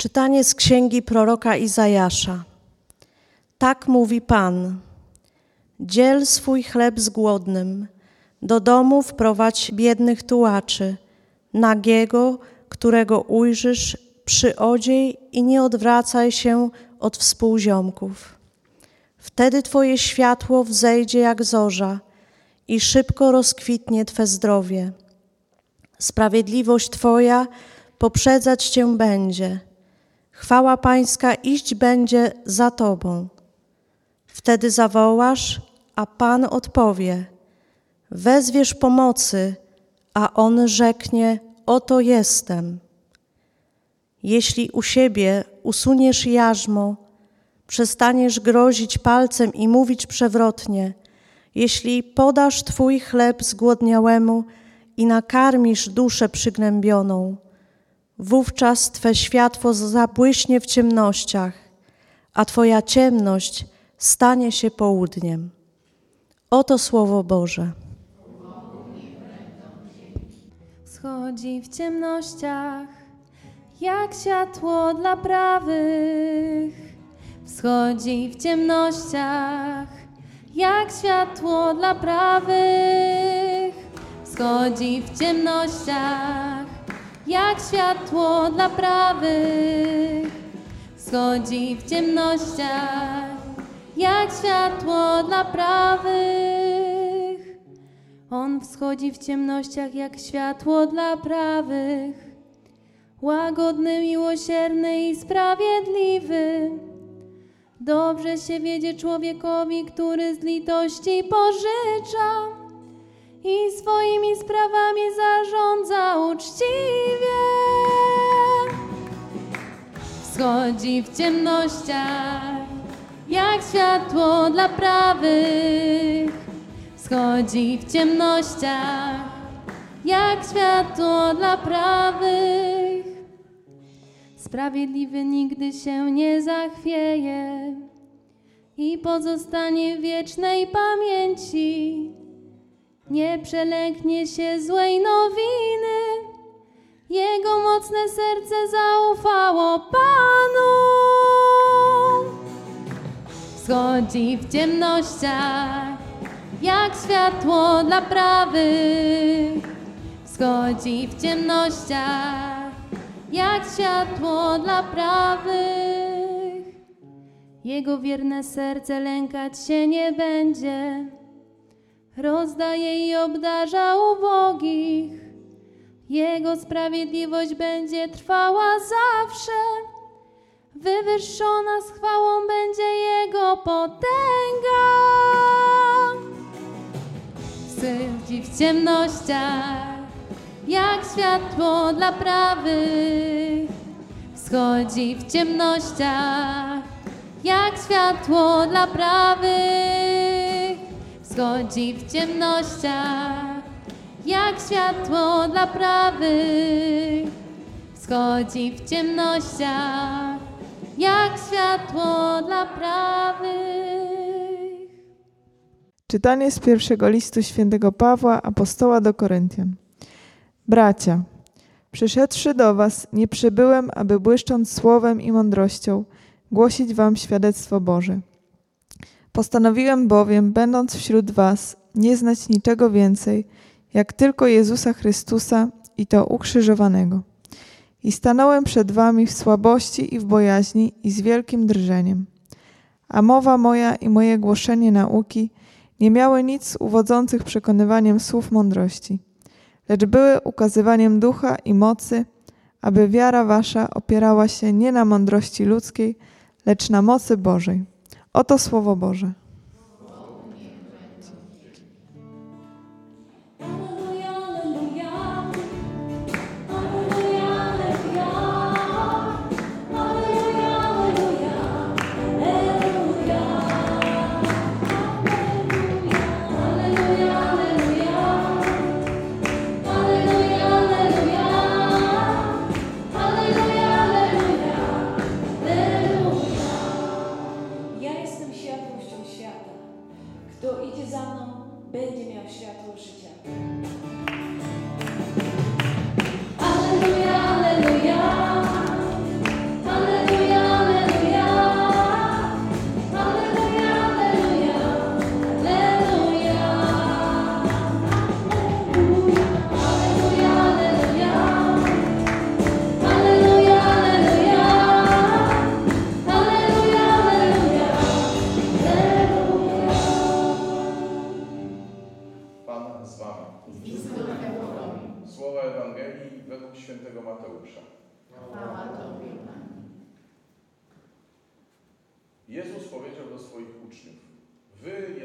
Czytanie z księgi proroka Izajasza. Tak mówi Pan. Dziel swój chleb z głodnym, do domu wprowadź biednych tułaczy, nagiego, którego ujrzysz, przyodziej i nie odwracaj się od współziomków. Wtedy Twoje światło wzejdzie jak zorza i szybko rozkwitnie Twe zdrowie. Sprawiedliwość Twoja poprzedzać Cię będzie. Chwała Pańska iść będzie za Tobą. Wtedy zawołasz, a Pan odpowie. Wezwiesz pomocy, a On rzeknie, oto jestem. Jeśli u siebie usuniesz jarzmo, przestaniesz grozić palcem i mówić przewrotnie, jeśli podasz Twój chleb zgłodniałemu i nakarmisz duszę przygnębioną, wówczas Twe światło zabłyśnie w ciemnościach, a Twoja ciemność stanie się południem. Oto Słowo Boże. Wschodzi w ciemnościach, jak światło dla prawych. Wschodzi w ciemnościach, jak światło dla prawych. Wschodzi w ciemnościach, jak światło dla prawych. Wschodzi w ciemnościach, jak światło dla prawych. On wschodzi w ciemnościach jak światło dla prawych. Łagodny, miłosierny i sprawiedliwy. Dobrze się wiedzie człowiekowi, który z litości pożycza i swoimi sprawami zarządza uczciwie. Wschodzi w ciemnościach jak światło dla prawych. Wschodzi w ciemnościach, jak światło dla prawych. Sprawiedliwy nigdy się nie zachwieje i pozostanie w wiecznej pamięci. Nie przelęknie się złej nowiny, jego mocne serce zaufało Panu. Wschodzi w ciemnościach, jak światło dla prawych. Wschodzi w ciemnościach, jak światło dla prawych. Jego wierne serce lękać się nie będzie. Rozdaje i obdarza ubogich. Jego sprawiedliwość będzie trwała zawsze. Wywyższona z chwałą będzie Jego potęga. Wschodzi w ciemnościach, jak światło dla prawych. Wschodzi w ciemnościach, jak światło dla prawych. Wschodzi w ciemnościach, jak światło dla prawych. Wschodzi w ciemnościach, jak światło dla prawych. Czytanie z pierwszego listu świętego Pawła, apostoła do Koryntian. Bracia, przyszedłszy do was, nie przybyłem, aby błyszcząc słowem i mądrością, głosić wam świadectwo Boże. Postanowiłem bowiem, będąc wśród was, nie znać niczego więcej, jak tylko Jezusa Chrystusa i to ukrzyżowanego. I stanąłem przed wami w słabości i w bojaźni i z wielkim drżeniem. A mowa moja i moje głoszenie nauki nie miały nic uwodzących przekonywaniem słów mądrości, lecz były ukazywaniem ducha i mocy, aby wiara wasza opierała się nie na mądrości ludzkiej, lecz na mocy Bożej. Oto Słowo Boże.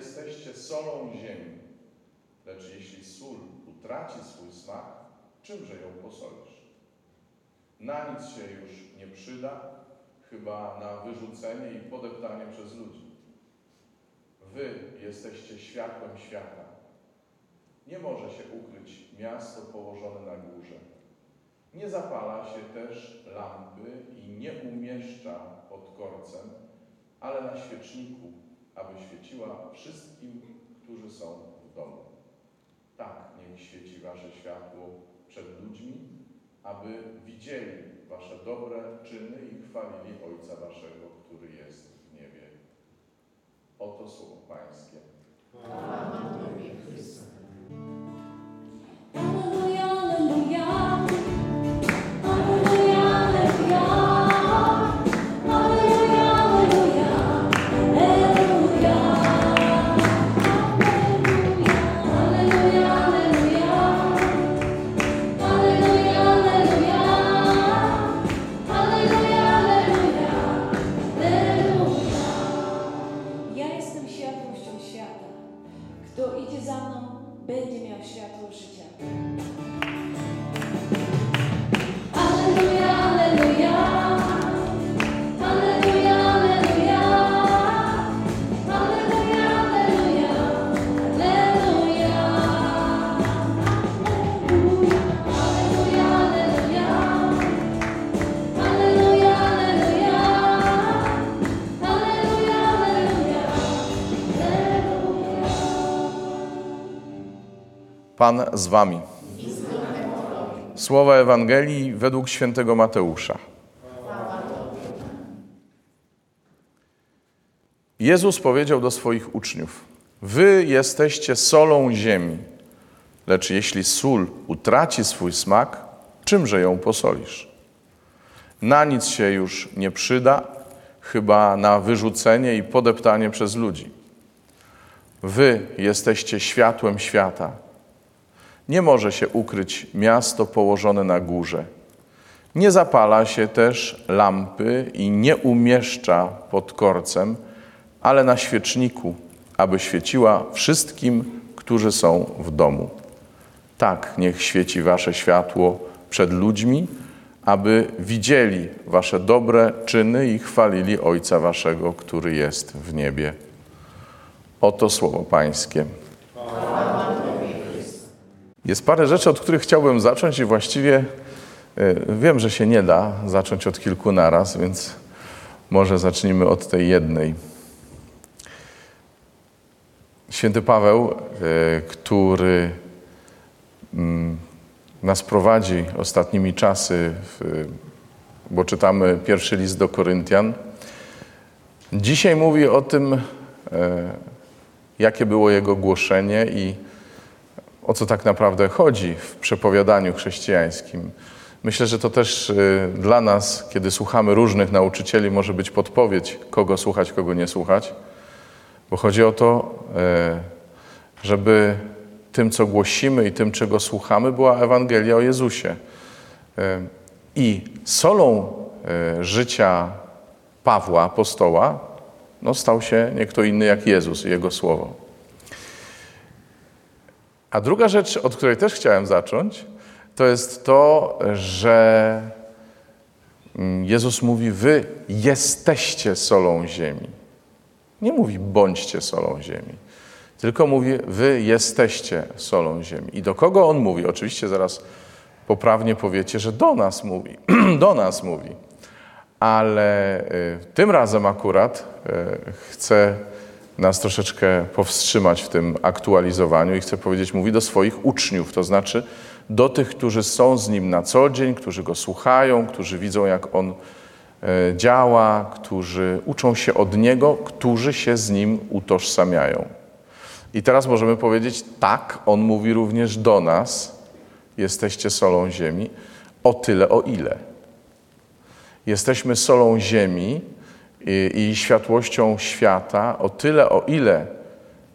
Jesteście solą ziemi, lecz jeśli sól utraci swój smak, czymże ją posolisz? Na nic się już nie przyda, chyba na wyrzucenie i podeptanie przez ludzi. Wy jesteście światłem świata. Nie może się ukryć miasto położone na górze. Nie zapala się też lampy i nie umieszcza pod korcem, ale na świeczniku, aby świeciła wszystkim, którzy są w domu. Tak niech świeci wasze światło przed ludźmi, aby widzieli wasze dobre czyny i chwalili Ojca waszego, który jest w niebie. Oto słowo Pańskie. Alleluja, Pan z wami. Słowa Ewangelii według świętego Mateusza. Jezus powiedział do swoich uczniów: Wy jesteście solą ziemi, lecz jeśli sól utraci swój smak, czymże ją posolisz? Na nic się już nie przyda, chyba na wyrzucenie i podeptanie przez ludzi. Wy jesteście światłem świata. Nie może się ukryć miasto położone na górze. Nie zapala się też lampy i nie umieszcza pod korcem, ale na świeczniku, aby świeciła wszystkim, którzy są w domu. Tak niech świeci wasze światło przed ludźmi, aby widzieli wasze dobre czyny i chwalili Ojca waszego, który jest w niebie. Oto słowo Pańskie. Jest parę rzeczy, od których chciałbym zacząć i właściwie e, wiem, że się nie da zacząć od kilku naraz, więc może zacznijmy od tej jednej. Święty Paweł, e, który mm, nas prowadzi ostatnimi czasy, bo czytamy pierwszy list do Koryntian, dzisiaj mówi o tym, e, jakie było jego głoszenie i o co tak naprawdę chodzi w przepowiadaniu chrześcijańskim. Myślę, że to też y, dla nas, kiedy słuchamy różnych nauczycieli, może być podpowiedź, kogo słuchać, kogo nie słuchać, bo chodzi o to, y, żeby tym, co głosimy i tym, czego słuchamy, była Ewangelia o Jezusie. Y, I solą życia Pawła, apostoła, no, stał się nie kto inny jak Jezus i Jego Słowo. A druga rzecz, od której też chciałem zacząć, to jest to, że mm, Jezus mówi: Wy jesteście solą ziemi. Nie mówi bądźcie solą ziemi, tylko mówi: Wy jesteście solą ziemi. I do kogo on mówi? Oczywiście zaraz poprawnie powiecie, że do nas mówi. do nas mówi. Ale y, tym razem akurat y, chcę nas troszeczkę powstrzymać w tym aktualizowaniu i chcę powiedzieć, mówi do swoich uczniów, to znaczy do tych, którzy są z Nim na co dzień, którzy Go słuchają, którzy widzą, jak On e, działa, którzy uczą się od Niego, którzy się z Nim utożsamiają. I teraz możemy powiedzieć, tak, On mówi również do nas, jesteście solą ziemi, o tyle, o ile. Jesteśmy solą ziemi, i, i światłością świata, o tyle, o ile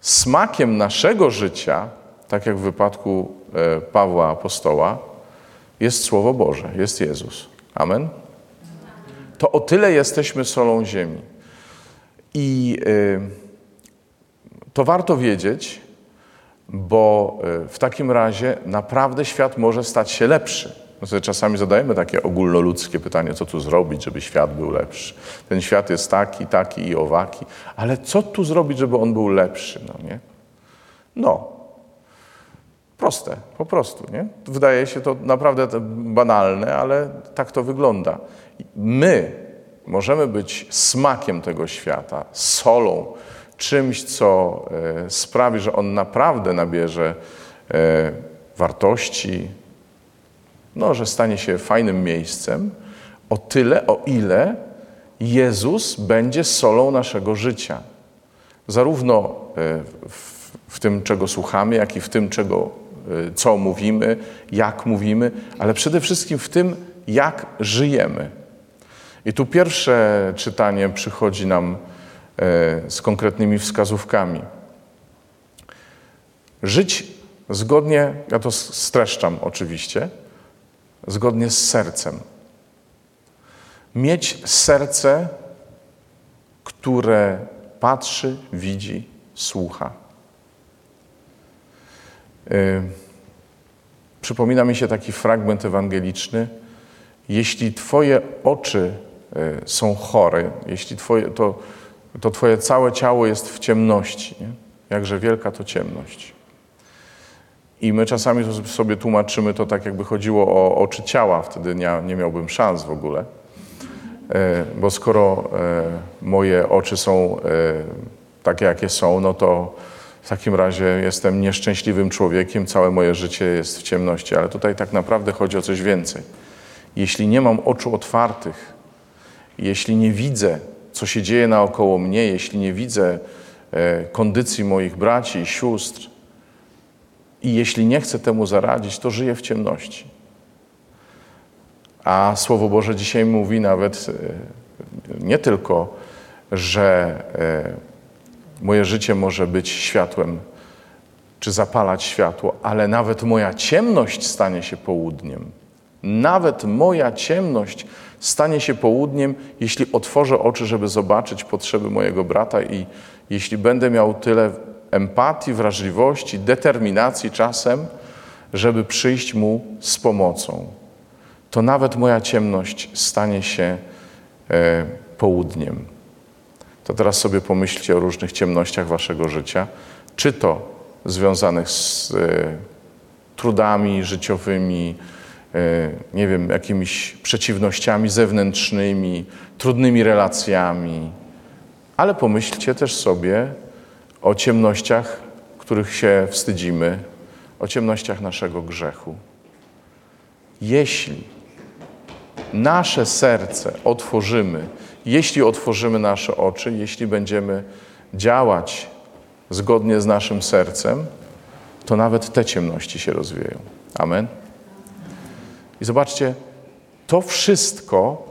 smakiem naszego życia, tak jak w wypadku e, Pawła Apostoła, jest Słowo Boże, jest Jezus. Amen? To o tyle jesteśmy solą ziemi. I y, to warto wiedzieć, bo y, w takim razie naprawdę świat może stać się lepszy. My sobie czasami zadajemy takie ogólnoludzkie pytanie, co tu zrobić, żeby świat był lepszy. Ten świat jest taki, taki i owaki, ale co tu zrobić, żeby on był lepszy? No, nie? no proste, po prostu. Nie? Wydaje się to naprawdę banalne, ale tak to wygląda. My możemy być smakiem tego świata, solą, czymś, co e, sprawi, że on naprawdę nabierze e, wartości, no, że stanie się fajnym miejscem, o tyle, o ile Jezus będzie solą naszego życia. Zarówno e, w, w tym, czego słuchamy, jak i w tym, czego, co mówimy, jak mówimy, ale przede wszystkim w tym, jak żyjemy. I tu pierwsze czytanie przychodzi nam e, z konkretnymi wskazówkami. Żyć zgodnie, ja to streszczam oczywiście, zgodnie z sercem. Mieć serce, które patrzy, widzi, słucha. E, przypomina mi się taki fragment ewangeliczny. Jeśli Twoje oczy E, są chore, jeśli twoje, to, to Twoje całe ciało jest w ciemności. Nie? Jakże wielka to ciemność. I my czasami sobie tłumaczymy to tak, jakby chodziło o oczy ciała, wtedy nie, nie miałbym szans w ogóle. E, bo skoro e, moje oczy są takie, jakie są, no to w takim razie jestem nieszczęśliwym człowiekiem, całe moje życie jest w ciemności. Ale tutaj tak naprawdę chodzi o coś więcej. Jeśli nie mam oczu otwartych jeśli nie widzę, co się dzieje naokoło mnie, jeśli nie widzę e, kondycji moich braci i sióstr, i jeśli nie chcę temu zaradzić, to żyję w ciemności. A Słowo Boże dzisiaj mówi nawet e, nie tylko, że e, moje życie może być światłem, czy zapalać światło, ale nawet moja ciemność stanie się południem. Nawet moja ciemność stanie się południem, jeśli otworzę oczy, żeby zobaczyć potrzeby mojego brata i jeśli będę miał tyle empatii, wrażliwości, determinacji czasem, żeby przyjść mu z pomocą, to nawet moja ciemność stanie się e, południem. To teraz sobie pomyślcie o różnych ciemnościach waszego życia, czy to związanych z e, trudami życiowymi, E, nie wiem, jakimiś przeciwnościami zewnętrznymi, trudnymi relacjami. Ale pomyślcie też sobie o ciemnościach, których się wstydzimy, o ciemnościach naszego grzechu. Jeśli nasze serce otworzymy, jeśli otworzymy nasze oczy, jeśli będziemy działać zgodnie z naszym sercem, to nawet te ciemności się rozwieją. Amen. I zobaczcie, to wszystko,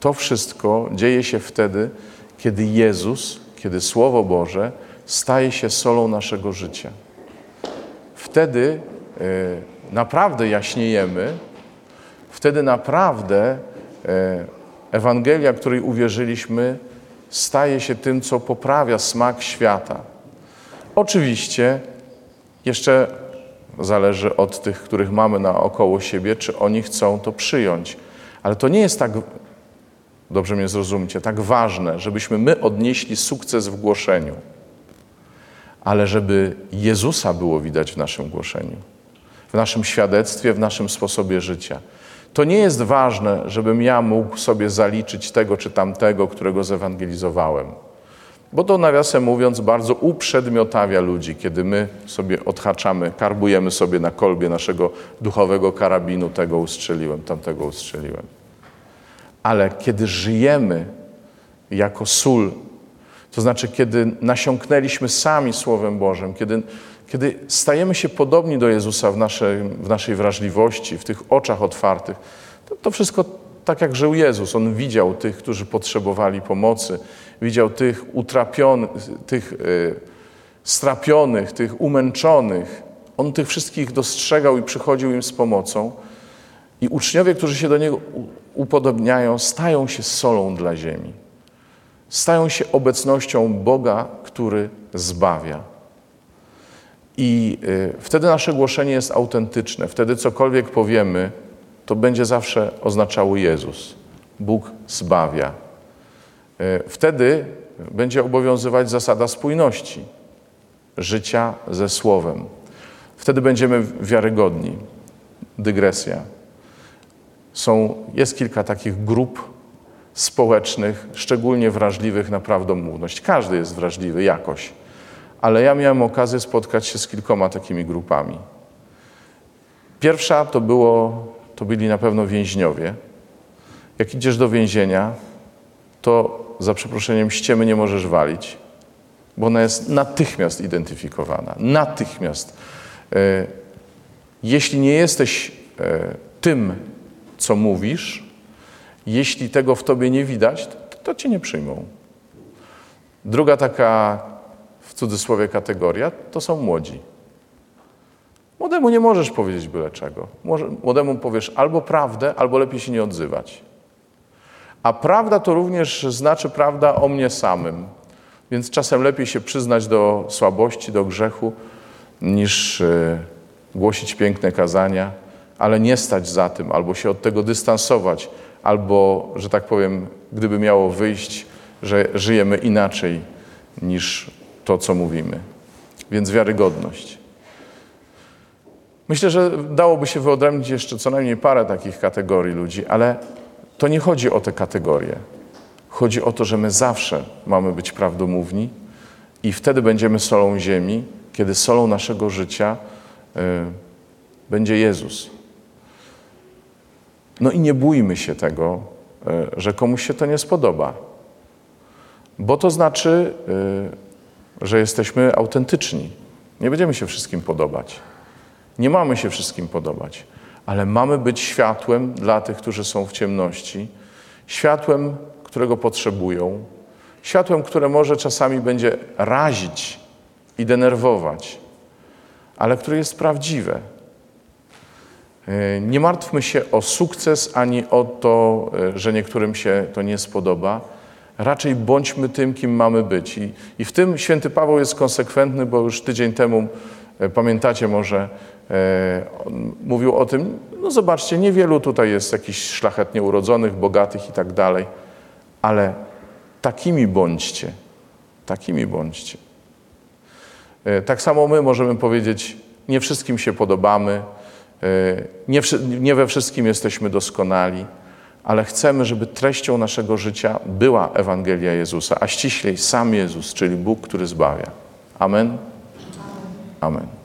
to wszystko dzieje się wtedy, kiedy Jezus, kiedy Słowo Boże staje się solą naszego życia. Wtedy e, naprawdę jaśniejemy, wtedy naprawdę e, Ewangelia, której uwierzyliśmy, staje się tym, co poprawia smak świata. Oczywiście jeszcze Zależy od tych, których mamy naokoło siebie, czy oni chcą to przyjąć. Ale to nie jest tak, dobrze mnie zrozumcie, tak ważne, żebyśmy my odnieśli sukces w głoszeniu, ale żeby Jezusa było widać w naszym głoszeniu, w naszym świadectwie, w naszym sposobie życia. To nie jest ważne, żebym ja mógł sobie zaliczyć tego czy tamtego, którego zewangelizowałem. Bo to nawiasem mówiąc bardzo uprzedmiotawia ludzi, kiedy my sobie odhaczamy, karbujemy sobie na kolbie naszego duchowego karabinu, tego ustrzeliłem, tamtego ustrzeliłem. Ale kiedy żyjemy jako sól, to znaczy kiedy nasiąknęliśmy sami Słowem Bożym, kiedy, kiedy stajemy się podobni do Jezusa w naszej, w naszej wrażliwości, w tych oczach otwartych, to, to wszystko tak jak żył Jezus. On widział tych, którzy potrzebowali pomocy, widział tych utrapionych, tych y, strapionych, tych umęczonych. On tych wszystkich dostrzegał i przychodził im z pomocą. I uczniowie, którzy się do Niego upodobniają, stają się solą dla ziemi. Stają się obecnością Boga, który zbawia. I y, wtedy nasze głoszenie jest autentyczne. Wtedy cokolwiek powiemy, to będzie zawsze oznaczało Jezus. Bóg zbawia. Y, Wtedy będzie obowiązywać zasada spójności życia ze Słowem. Wtedy będziemy wiarygodni. Dygresja. Są, jest kilka takich grup społecznych, szczególnie wrażliwych na prawdomówność. Każdy jest wrażliwy jakoś, ale ja miałem okazję spotkać się z kilkoma takimi grupami. Pierwsza to, było, to byli na pewno więźniowie. Jak idziesz do więzienia, to za przeproszeniem ściemy nie możesz walić, bo ona jest natychmiast identyfikowana. Natychmiast. E, Jeśli nie jesteś e, tym, co mówisz, jeśli tego w tobie nie widać, to, to cię nie przyjmą. Druga taka, w cudzysłowie, kategoria to są młodzi. Młodemu nie możesz powiedzieć byle czego. Młodemu powiesz albo prawdę, albo lepiej się nie odzywać. A prawda to również znaczy prawda o mnie samym. Więc czasem lepiej się przyznać do słabości, do grzechu, niż e, głosić piękne kazania, ale nie stać za tym, albo się od tego dystansować, albo, że tak powiem, gdyby miało wyjść, że żyjemy inaczej niż to, co mówimy. Więc wiarygodność. Myślę, że dałoby się wyodrębnić jeszcze co najmniej parę takich kategorii ludzi, ale to nie chodzi o te kategorie. Chodzi o to, że my zawsze mamy być prawdomówni i wtedy będziemy solą ziemi, kiedy solą naszego życia y, będzie Jezus. No i nie bójmy się tego, y, że komuś się to nie spodoba, bo to znaczy, y, że jesteśmy autentyczni. Nie będziemy się wszystkim podobać. Nie mamy się wszystkim podobać, ale mamy być światłem dla tych, którzy są w ciemności, światłem, którego potrzebują, światłem, które może czasami będzie razić i denerwować, ale które jest prawdziwe. Yy, Nie martwmy się o sukces ani o to, yy, że niektórym się to nie spodoba. Raczej bądźmy tym, kim mamy być. I, I w tym święty Paweł jest konsekwentny, bo już tydzień temu, e, pamiętacie może, e, mówił o tym, no zobaczcie, niewielu tutaj jest jakichś szlachetnie urodzonych, bogatych i tak dalej, ale takimi bądźcie, takimi bądźcie. E, Tak samo my możemy powiedzieć, nie wszystkim się podobamy, e, nie, wszy- nie we wszystkim jesteśmy doskonali, ale chcemy, żeby treścią naszego życia była Ewangelia Jezusa, a ściślej sam Jezus, czyli Bóg, który zbawia. Amen. Amen.